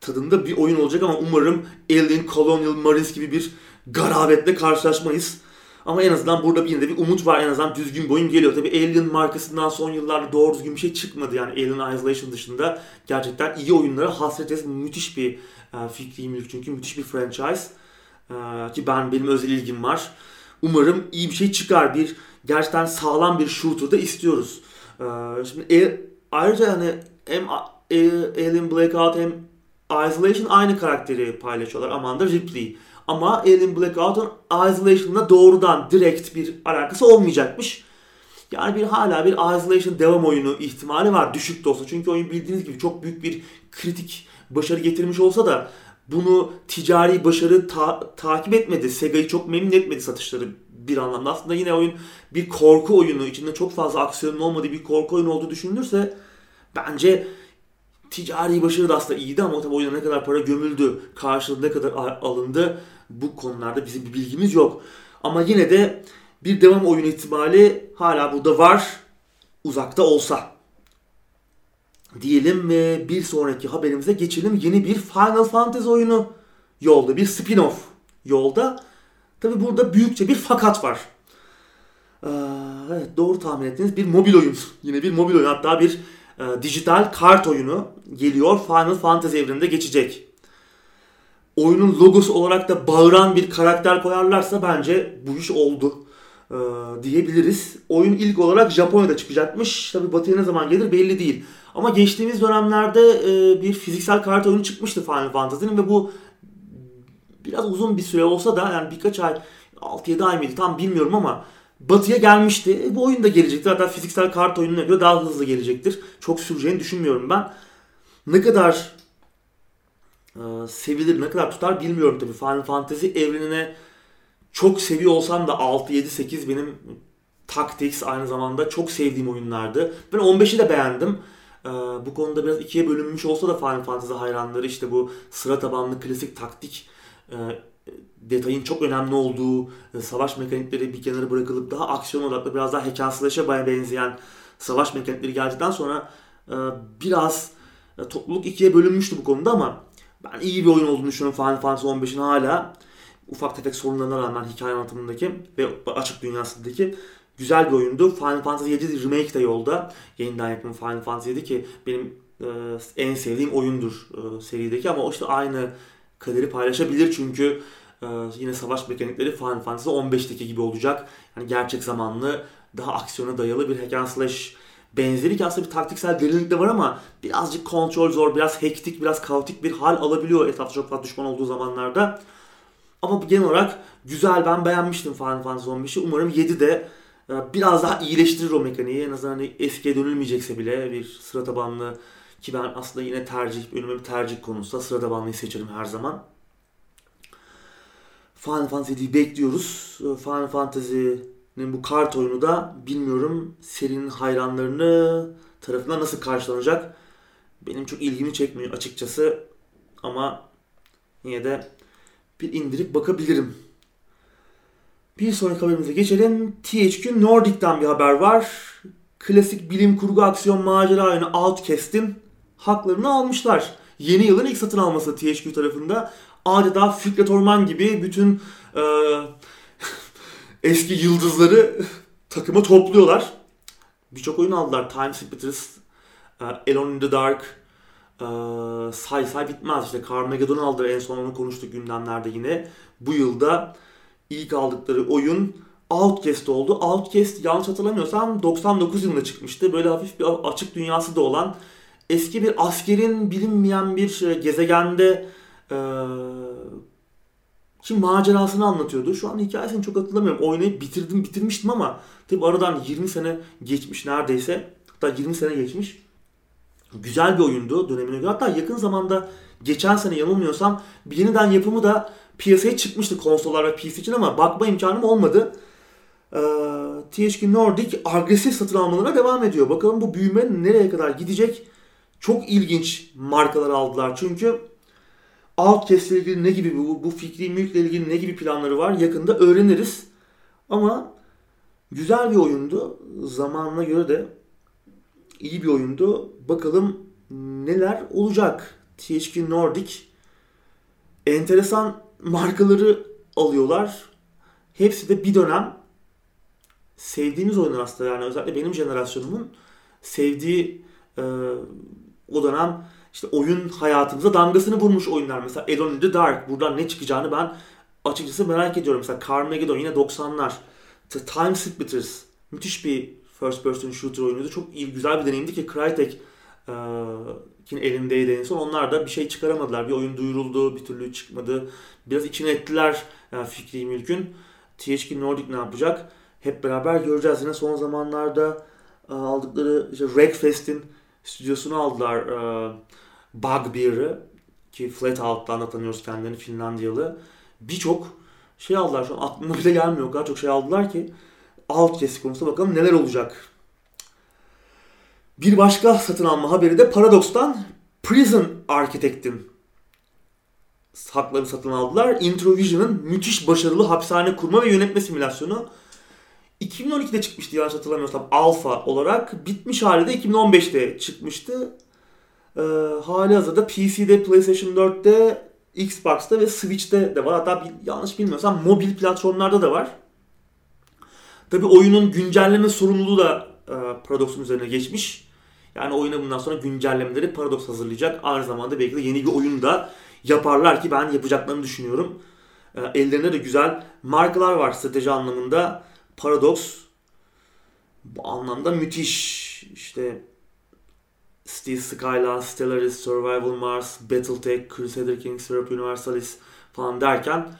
tadında bir oyun olacak ama umarım Alien Colonial Marines gibi bir garabetle karşılaşmayız. Ama en azından burada yine de bir umut var. En azından düzgün bir oyun geliyor. Tabi Alien markasından son yıllarda doğru düzgün bir şey çıkmadı. Yani Alien Isolation dışında gerçekten iyi oyunlara hasretiz. Müthiş bir e, fikri mülk çünkü müthiş bir franchise. E, ki ben benim özel ilgim var. Umarım iyi bir şey çıkar. Bir gerçekten sağlam bir shooter da istiyoruz. E, şimdi e, ayrıca hani hem Alien Blackout hem Isolation aynı karakteri paylaşıyorlar. Amanda Ripley. Ama Alien Blackout'un Isolation'la doğrudan direkt bir alakası olmayacakmış. Yani bir hala bir Isolation devam oyunu ihtimali var düşük de olsa. Çünkü oyun bildiğiniz gibi çok büyük bir kritik başarı getirmiş olsa da bunu ticari başarı ta- takip etmedi. Sega'yı çok memnun etmedi satışları bir anlamda. Aslında yine oyun bir korku oyunu, içinde çok fazla aksiyonun olmadığı bir korku oyunu olduğu düşünülürse bence ticari başarı da aslında iyiydi ama tabii oyuna ne kadar para gömüldü, karşılığında ne kadar alındı bu konularda bizim bir bilgimiz yok. Ama yine de bir devam oyun ihtimali hala burada var. Uzakta olsa. Diyelim ve bir sonraki haberimize geçelim. Yeni bir Final Fantasy oyunu yolda. Bir spin-off yolda. Tabi burada büyükçe bir fakat var. Ee, evet doğru tahmin ettiniz. Bir mobil oyun. Yine bir mobil oyun. Hatta bir e, dijital kart oyunu geliyor. Final Fantasy evreninde geçecek oyunun logosu olarak da bağıran bir karakter koyarlarsa bence bu iş oldu e, diyebiliriz. Oyun ilk olarak Japonya'da çıkacakmış. Tabi batıya ne zaman gelir belli değil. Ama geçtiğimiz dönemlerde e, bir fiziksel kart oyunu çıkmıştı Final Fantasy'nin ve bu biraz uzun bir süre olsa da yani birkaç ay 6-7 ay mıydı tam bilmiyorum ama batıya gelmişti. E, bu oyun da gelecektir. Hatta fiziksel kart oyununa göre daha hızlı gelecektir. Çok süreceğini düşünmüyorum ben. Ne kadar e, sevilir ne kadar tutar bilmiyorum tabii. Final Fantasy evrenine çok seviyor olsam da 6, 7, 8 benim Tactics aynı zamanda çok sevdiğim oyunlardı. Ben 15'i de beğendim. Ee, bu konuda biraz ikiye bölünmüş olsa da Final Fantasy hayranları işte bu sıra tabanlı klasik taktik e, detayın çok önemli olduğu e, savaş mekanikleri bir kenara bırakılıp daha aksiyon odaklı biraz daha hack benzeyen savaş mekanikleri geldikten sonra e, biraz topluluk ikiye bölünmüştü bu konuda ama Ben iyi bir oyun olduğunu düşünüyorum Final Fantasy 15'in hala. Ufak tefek sorunlarına rağmen hikaye anlatımındaki ve açık dünyasındaki güzel bir oyundu. Final Fantasy 7 remake de yolda. Yeniden yapımı Final Fantasy 7 ki benim en sevdiğim oyundur serideki ama o işte aynı kaderi paylaşabilir çünkü e, yine savaş mekanikleri Final Fantasy 15'teki gibi olacak. Yani gerçek zamanlı, daha aksiyona dayalı bir hack and slash benzeri ki aslında bir taktiksel derinlik de var ama birazcık kontrol zor, biraz hektik, biraz kaotik bir hal alabiliyor etrafta çok fazla düşman olduğu zamanlarda. Ama genel olarak güzel ben beğenmiştim Final Fantasy 15'i. Umarım 7 de e, biraz daha iyileştirir o mekaniği. En azından hani eskiye dönülmeyecekse bile bir sıra tabanlı ki ben aslında yine tercih, önüme bir tercih konusu sıra tabanlıyı seçerim her zaman. Final Fantasy'yi bekliyoruz. E, Final Fantasy'nin bu kart oyunu da bilmiyorum serinin hayranlarını tarafından nasıl karşılanacak. Benim çok ilgimi çekmiyor açıkçası. Ama yine de bir indirip bakabilirim. Bir sonraki haberimize geçelim. THQ Nordic'ten bir haber var. Klasik bilim kurgu aksiyon macera oyunu Outcast'in haklarını almışlar. Yeni yılın ilk satın alması THQ tarafında. Adeta Fikret Orman gibi bütün e, eski yıldızları takıma topluyorlar. Birçok oyun aldılar. Time Splitters, e, Alone in the Dark, e, say say bitmez. İşte Carmageddon aldılar en son onu konuştuk gündemlerde yine. Bu yılda ilk aldıkları oyun Outcast oldu. Outcast yanlış hatırlamıyorsam 99 yılında çıkmıştı. Böyle hafif bir açık dünyası da olan eski bir askerin bilinmeyen bir e, gezegende e, ki macerasını anlatıyordu. Şu an hikayesini çok hatırlamıyorum. Oynayıp bitirdim bitirmiştim ama tabi aradan 20 sene geçmiş neredeyse. Hatta 20 sene geçmiş. Güzel bir oyundu dönemine göre. Hatta yakın zamanda geçen sene yanılmıyorsam bir yeniden yapımı da piyasaya çıkmıştı konsollar ve PC için ama bakma imkanım olmadı. Ee, THQ Nordic agresif satın almalarına devam ediyor. Bakalım bu büyüme nereye kadar gidecek? Çok ilginç markalar aldılar. Çünkü Outcast ile ilgili ne gibi bu, bu fikri mülkle ilgili ne gibi planları var yakında öğreniriz. Ama güzel bir oyundu. Zamanına göre de iyi bir oyundu. Bakalım neler olacak. THQ Nordic enteresan markaları alıyorlar. Hepsi de bir dönem sevdiğimiz oyunlar aslında yani özellikle benim jenerasyonumun sevdiği e, o dönem işte oyun hayatımıza damgasını vurmuş oyunlar. Mesela Alone in the Dark. Buradan ne çıkacağını ben açıkçası merak ediyorum. Mesela Carmageddon yine 90'lar. Time Splitters. Müthiş bir first person shooter oyunuydu. Çok iyi, güzel bir deneyimdi ki Crytek e, elindeydi en son. Onlar da bir şey çıkaramadılar. Bir oyun duyuruldu, bir türlü çıkmadı. Biraz içine ettiler yani fikri mülkün. THQ Nordic ne yapacak? Hep beraber göreceğiz. Yine son zamanlarda aldıkları işte Wreckfest'in stüdyosunu aldılar. E, Bugbear'ı ki Flatout da tanıyoruz kendilerini Finlandiyalı. Birçok şey aldılar şu an aklımda bile gelmiyor. O kadar çok şey aldılar ki Outcast konusunda bakalım neler olacak. Bir başka satın alma haberi de Paradox'tan Prison Architect'in haklarını satın aldılar. Introvision'ın müthiş başarılı hapishane kurma ve yönetme simülasyonu 2012'de çıkmıştı yanlış hatırlamıyorsam alfa olarak. Bitmiş hali de 2015'te çıkmıştı. Ee, hali hazırda PC'de, PlayStation 4'te, Xbox'ta ve Switch'te de var. Hatta bir, yanlış bilmiyorsam mobil platformlarda da var. Tabi oyunun güncelleme sorumluluğu da e, Paradox'un üzerine geçmiş. Yani oyuna bundan sonra güncellemeleri Paradox hazırlayacak. Aynı zamanda belki de yeni bir oyun da yaparlar ki ben yapacaklarını düşünüyorum. E, ellerinde de güzel markalar var strateji anlamında. Paradox bu anlamda müthiş. İşte Steve Skyline, Stellaris, Survival Mars, Battletech, Crusader Kings, Europe Universalis falan derken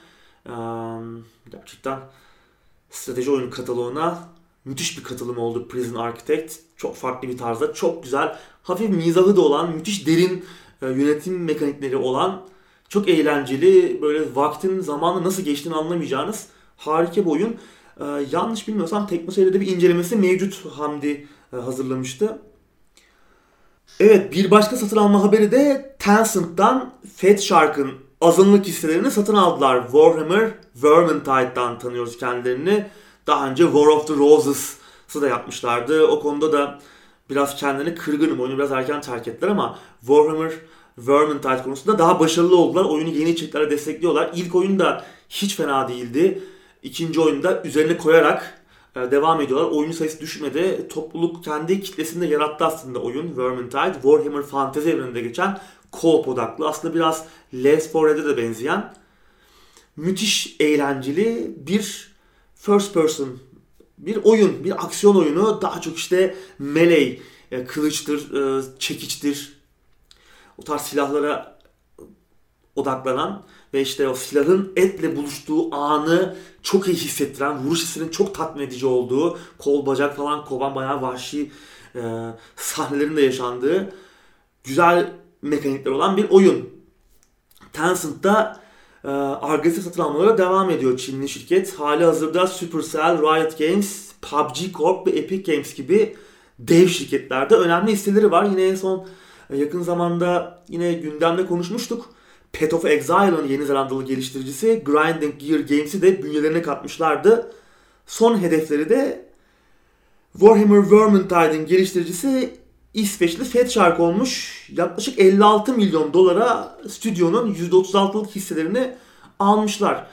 gerçekten strateji oyunu kataloğuna müthiş bir katılım oldu Prison Architect. Çok farklı bir tarzda, çok güzel, hafif mizahı da olan, müthiş derin yönetim mekanikleri olan, çok eğlenceli, böyle vaktin zamanı nasıl geçtiğini anlamayacağınız harika bir oyun. Yanlış bilmiyorsam Teknoseyir'de bir incelemesi mevcut Hamdi hazırlamıştı. Evet bir başka satın alma haberi de Tencent'tan Fat Shark'ın azınlık hisselerini satın aldılar. Warhammer Vermintide'dan tanıyoruz kendilerini. Daha önce War of the Roses'ı da yapmışlardı. O konuda da biraz kendini kırgınım. Oyunu biraz erken terk ettiler ama Warhammer Vermintide konusunda daha başarılı oldular. Oyunu yeni içeriklerle destekliyorlar. İlk oyun da hiç fena değildi. İkinci oyunda üzerine koyarak e, devam ediyorlar. Oyuncu sayısı düşmedi. Topluluk kendi kitlesinde yarattı aslında oyun. Vermintide, Warhammer fantezi evreninde geçen co-op odaklı. Aslında biraz Left 4 Dead'e de benzeyen müthiş eğlenceli bir first person bir oyun, bir aksiyon oyunu. Daha çok işte melee, e, kılıçtır, e, çekiçtir. O tarz silahlara odaklanan ve işte o silahın etle buluştuğu anı çok iyi hissettiren, vuruş hissinin çok tatmin edici olduğu, kol bacak falan kovan bayağı vahşi e, sahnelerin de yaşandığı güzel mekanikler olan bir oyun. Tencent'da e, agresif satın almalara devam ediyor Çinli şirket. Hali hazırda Supercell, Riot Games, PUBG Corp ve Epic Games gibi dev şirketlerde önemli listeleri var. Yine en son e, yakın zamanda yine gündemde konuşmuştuk. Path of Exile'ın Yeni Zelandalı geliştiricisi Grinding Gear Games'i de bünyelerine katmışlardı. Son hedefleri de Warhammer Vermintide'in geliştiricisi İsveçli Fatshark olmuş. Yaklaşık 56 milyon dolara stüdyonun %36'lık hisselerini almışlar.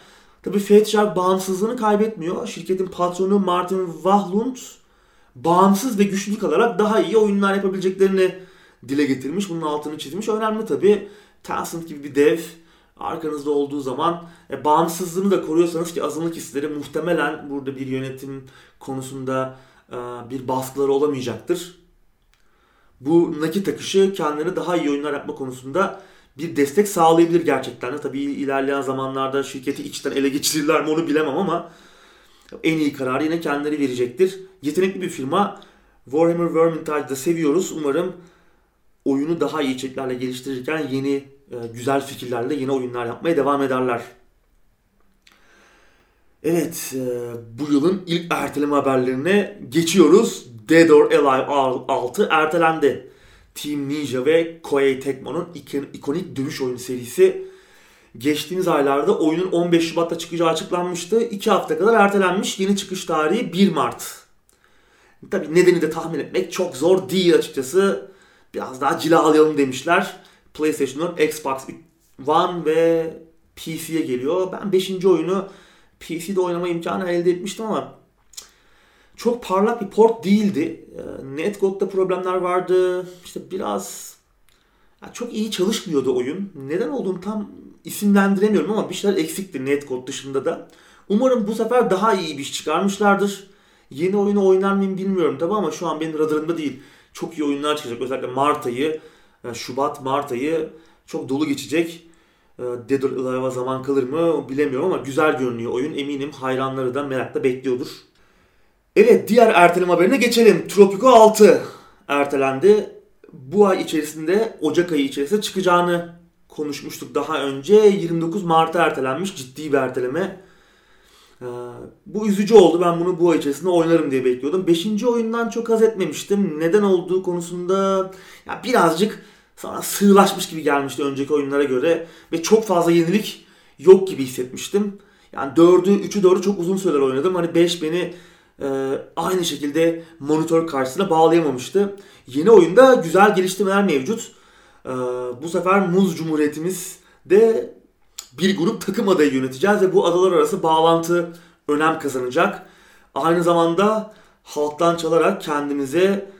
Tabi Fatshark bağımsızlığını kaybetmiyor. Şirketin patronu Martin Wahlund bağımsız ve güçlü kalarak daha iyi oyunlar yapabileceklerini dile getirmiş. Bunun altını çizmiş. Önemli tabi. Tencent gibi bir dev arkanızda olduğu zaman e, bağımsızlığını da koruyorsanız ki azınlık hisleri muhtemelen burada bir yönetim konusunda e, bir baskıları olamayacaktır. Bu nakit akışı kendileri daha iyi oyunlar yapma konusunda bir destek sağlayabilir gerçekten de. Tabii ilerleyen zamanlarda şirketi içten ele geçirirler mi onu bilemem ama en iyi kararı yine kendileri verecektir. Yetenekli bir firma. Warhammer Vermintide'ı seviyoruz. Umarım oyunu daha iyi içeriklerle geliştirirken yeni e, güzel fikirlerle yeni oyunlar yapmaya devam ederler. Evet, e, bu yılın ilk erteleme haberlerine geçiyoruz. Dead or Alive 6 ertelendi. Team Ninja ve Koei Tecmo'nun ikonik dövüş oyunu serisi geçtiğimiz aylarda oyunun 15 Şubat'ta çıkacağı açıklanmıştı. 2 hafta kadar ertelenmiş. Yeni çıkış tarihi 1 Mart. Tabi nedeni de tahmin etmek çok zor değil açıkçası. Biraz daha cilalayalım demişler. PlayStation'ın Xbox One ve PC'ye geliyor. Ben 5. oyunu PC'de oynama imkanı elde etmiştim ama çok parlak bir port değildi. Ee, Netcode'da problemler vardı. İşte biraz çok iyi çalışmıyordu oyun. Neden olduğunu tam isimlendiremiyorum ama bir şeyler eksikti Netcode dışında da. Umarım bu sefer daha iyi bir iş çıkarmışlardır. Yeni oyunu oynar mıyım bilmiyorum tabi ama şu an benim radarımda değil. Çok iyi oyunlar çıkacak. Özellikle Mart ayı, e, Şubat, Mart ayı çok dolu geçecek. E, Dead or Alive'a zaman kalır mı bilemiyorum ama güzel görünüyor oyun. Eminim hayranları da merakla bekliyordur. Evet diğer erteleme haberine geçelim. Tropico 6 ertelendi. Bu ay içerisinde Ocak ayı içerisinde çıkacağını konuşmuştuk daha önce. 29 Mart'a ertelenmiş ciddi bir erteleme. Ee, bu üzücü oldu. Ben bunu bu ay içerisinde oynarım diye bekliyordum. Beşinci oyundan çok haz etmemiştim. Neden olduğu konusunda ya birazcık sonra sığlaşmış gibi gelmişti önceki oyunlara göre. Ve çok fazla yenilik yok gibi hissetmiştim. Yani 4'ü, 3'ü 4'ü çok uzun süreler oynadım. Hani 5 beni e, aynı şekilde monitör karşısına bağlayamamıştı. Yeni oyunda güzel geliştirmeler mevcut. E, bu sefer Muz Cumhuriyetimiz de bir grup takım adayı yöneteceğiz ve bu adalar arası bağlantı önem kazanacak. Aynı zamanda halktan çalarak kendimize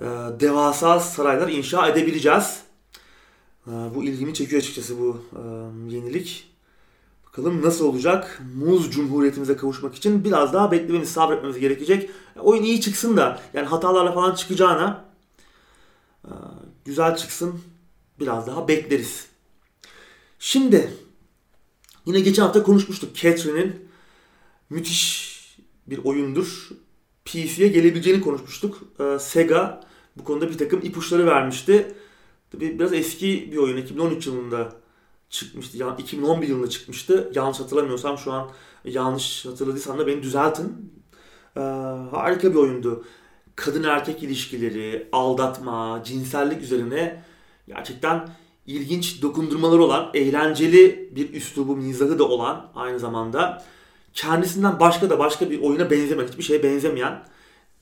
e, devasa saraylar inşa edebileceğiz. E, bu ilgimi çekiyor açıkçası bu e, yenilik. Bakalım nasıl olacak? Muz Cumhuriyetimize kavuşmak için biraz daha beklememiz, sabretmemiz gerekecek. Oyun iyi çıksın da yani hatalarla falan çıkacağına e, güzel çıksın biraz daha bekleriz. Şimdi yine geçen hafta konuşmuştuk. Catherine'in müthiş bir oyundur. PC'ye gelebileceğini konuşmuştuk. E, Sega bu konuda bir takım ipuçları vermişti. Tabii biraz eski bir oyun. 2013 yılında çıkmıştı. Yani 2011 yılında çıkmıştı. Yanlış hatırlamıyorsam şu an yanlış hatırladıysam da beni düzeltin. Ee, harika bir oyundu. Kadın erkek ilişkileri, aldatma, cinsellik üzerine gerçekten ilginç dokundurmaları olan, eğlenceli bir üslubu, mizahı da olan aynı zamanda kendisinden başka da başka bir oyuna benzemeyen, hiçbir şeye benzemeyen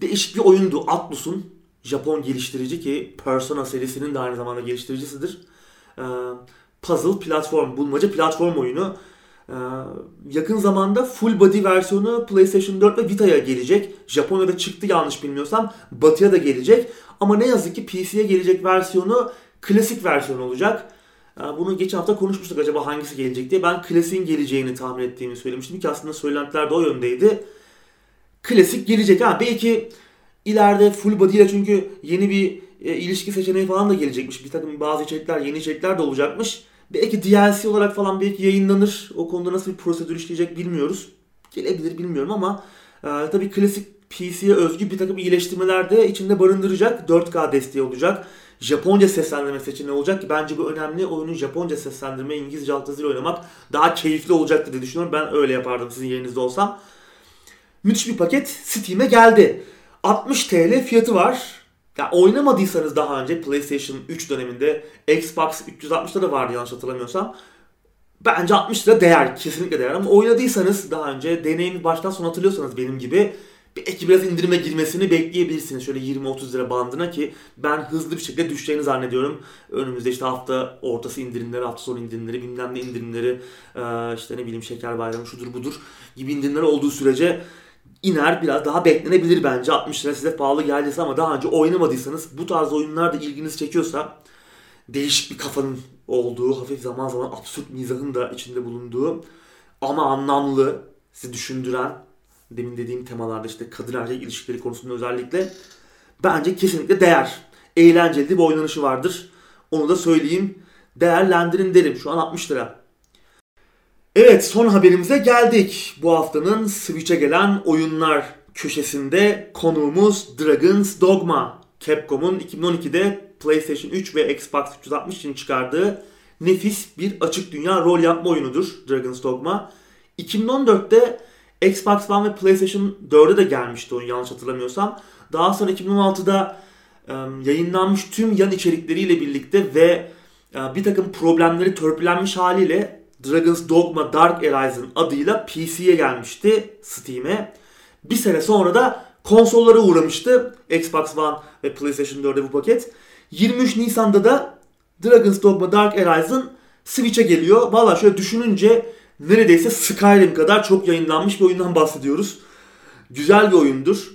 değişik bir oyundu. Atlus'un Japon geliştirici ki Persona serisinin de aynı zamanda geliştiricisidir e, puzzle platform, bulmaca platform oyunu. E, yakın zamanda full body versiyonu PlayStation 4 ve Vita'ya gelecek. Japonya'da çıktı yanlış bilmiyorsam. Batı'ya da gelecek. Ama ne yazık ki PC'ye gelecek versiyonu klasik versiyon olacak. E, bunu geçen hafta konuşmuştuk acaba hangisi gelecek diye. Ben klasiğin geleceğini tahmin ettiğimi söylemiştim ki aslında söylentiler de o yöndeydi. Klasik gelecek ha. Belki ileride full body ile çünkü yeni bir e, ilişki seçeneği falan da gelecekmiş. Bir takım bazı içerikler, yeni içerikler de olacakmış. Belki DLC olarak falan belki yayınlanır. O konuda nasıl bir prosedür işleyecek bilmiyoruz. Gelebilir bilmiyorum ama e, tabii klasik PC'ye özgü bir takım iyileştirmeler de içinde barındıracak. 4K desteği olacak. Japonca seslendirme seçeneği olacak ki bence bu önemli. Oyunun Japonca seslendirme, İngilizce altyazıyla oynamak daha keyifli olacaktır diye düşünüyorum. Ben öyle yapardım sizin yerinizde olsam. Müthiş bir paket Steam'e geldi. 60 TL fiyatı var. Ya oynamadıysanız daha önce PlayStation 3 döneminde Xbox 360'da da vardı yanlış hatırlamıyorsam. Bence 60 lira değer. Kesinlikle değer. Ama oynadıysanız daha önce deneyimi baştan sona hatırlıyorsanız benim gibi belki biraz indirime girmesini bekleyebilirsiniz. Şöyle 20-30 lira bandına ki ben hızlı bir şekilde düşeceğini zannediyorum. Önümüzde işte hafta ortası indirimleri, hafta sonu indirimleri, bilmem ne indirimleri, işte ne bileyim şeker bayramı şudur budur gibi indirimler olduğu sürece iner biraz daha beklenebilir bence. 60 lira size pahalı geldiyse ama daha önce oynamadıysanız bu tarz oyunlar da ilginizi çekiyorsa değişik bir kafanın olduğu, hafif zaman zaman absürt mizahın da içinde bulunduğu ama anlamlı, sizi düşündüren demin dediğim temalarda işte kadın erkek ilişkileri konusunda özellikle bence kesinlikle değer. Eğlenceli bir oynanışı vardır. Onu da söyleyeyim. Değerlendirin derim. Şu an 60 lira. Evet son haberimize geldik. Bu haftanın Switch'e gelen oyunlar köşesinde konuğumuz Dragon's Dogma. Capcom'un 2012'de PlayStation 3 ve Xbox 360 için çıkardığı nefis bir açık dünya rol yapma oyunudur Dragon's Dogma. 2014'te Xbox One ve PlayStation 4'e de gelmişti oyun yanlış hatırlamıyorsam. Daha sonra 2016'da yayınlanmış tüm yan içerikleriyle birlikte ve bir takım problemleri törpülenmiş haliyle Dragon's Dogma Dark Horizon adıyla PC'ye gelmişti Steam'e. Bir sene sonra da konsollara uğramıştı Xbox One ve PlayStation 4'e bu paket. 23 Nisan'da da Dragon's Dogma Dark Horizon Switch'e geliyor. Valla şöyle düşününce neredeyse Skyrim kadar çok yayınlanmış bir oyundan bahsediyoruz. Güzel bir oyundur.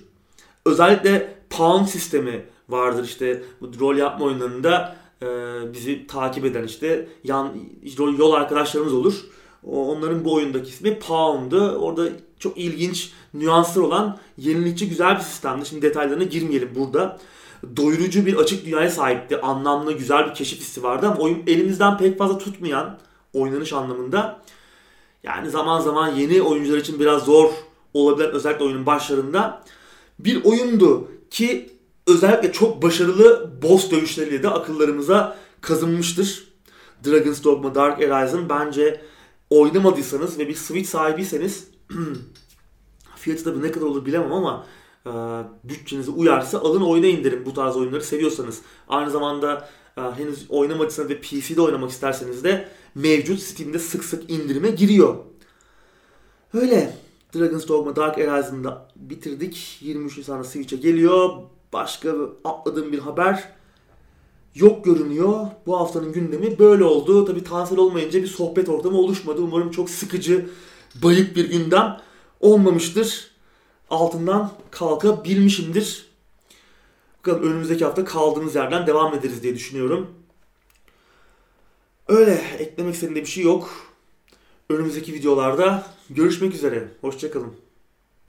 Özellikle pound sistemi vardır işte bu rol yapma oyunlarında e, bizi takip eden işte yan yol arkadaşlarımız olur. Onların bu oyundaki ismi Pound'u. Orada çok ilginç nüanslar olan yenilikçi güzel bir sistemdi. Şimdi detaylarına girmeyelim burada. Doyurucu bir açık dünyaya sahipti. Anlamlı güzel bir keşif hissi vardı ama oyun elimizden pek fazla tutmayan oynanış anlamında. Yani zaman zaman yeni oyuncular için biraz zor olabilen özellikle oyunun başlarında bir oyundu ki özellikle çok başarılı boss dövüşleriyle de akıllarımıza kazınmıştır. Dragon's Dogma Dark Horizon bence oynamadıysanız ve bir Switch sahibiyseniz fiyatı tabii ne kadar olur bilemem ama e, bütçenize uyarsa alın oyuna indirin bu tarz oyunları seviyorsanız. Aynı zamanda e, henüz oynamadıysanız ve PC'de oynamak isterseniz de mevcut Steam'de sık sık indirime giriyor. Öyle. Dragon's Dogma Dark Horizon'da bitirdik. 23 Nisan'da Switch'e geliyor başka atladığım bir haber yok görünüyor. Bu haftanın gündemi böyle oldu. Tabi tansel olmayınca bir sohbet ortamı oluşmadı. Umarım çok sıkıcı, bayık bir gündem olmamıştır. Altından kalkabilmişimdir. Bakalım önümüzdeki hafta kaldığımız yerden devam ederiz diye düşünüyorum. Öyle eklemek istediğim bir şey yok. Önümüzdeki videolarda görüşmek üzere. Hoşçakalın.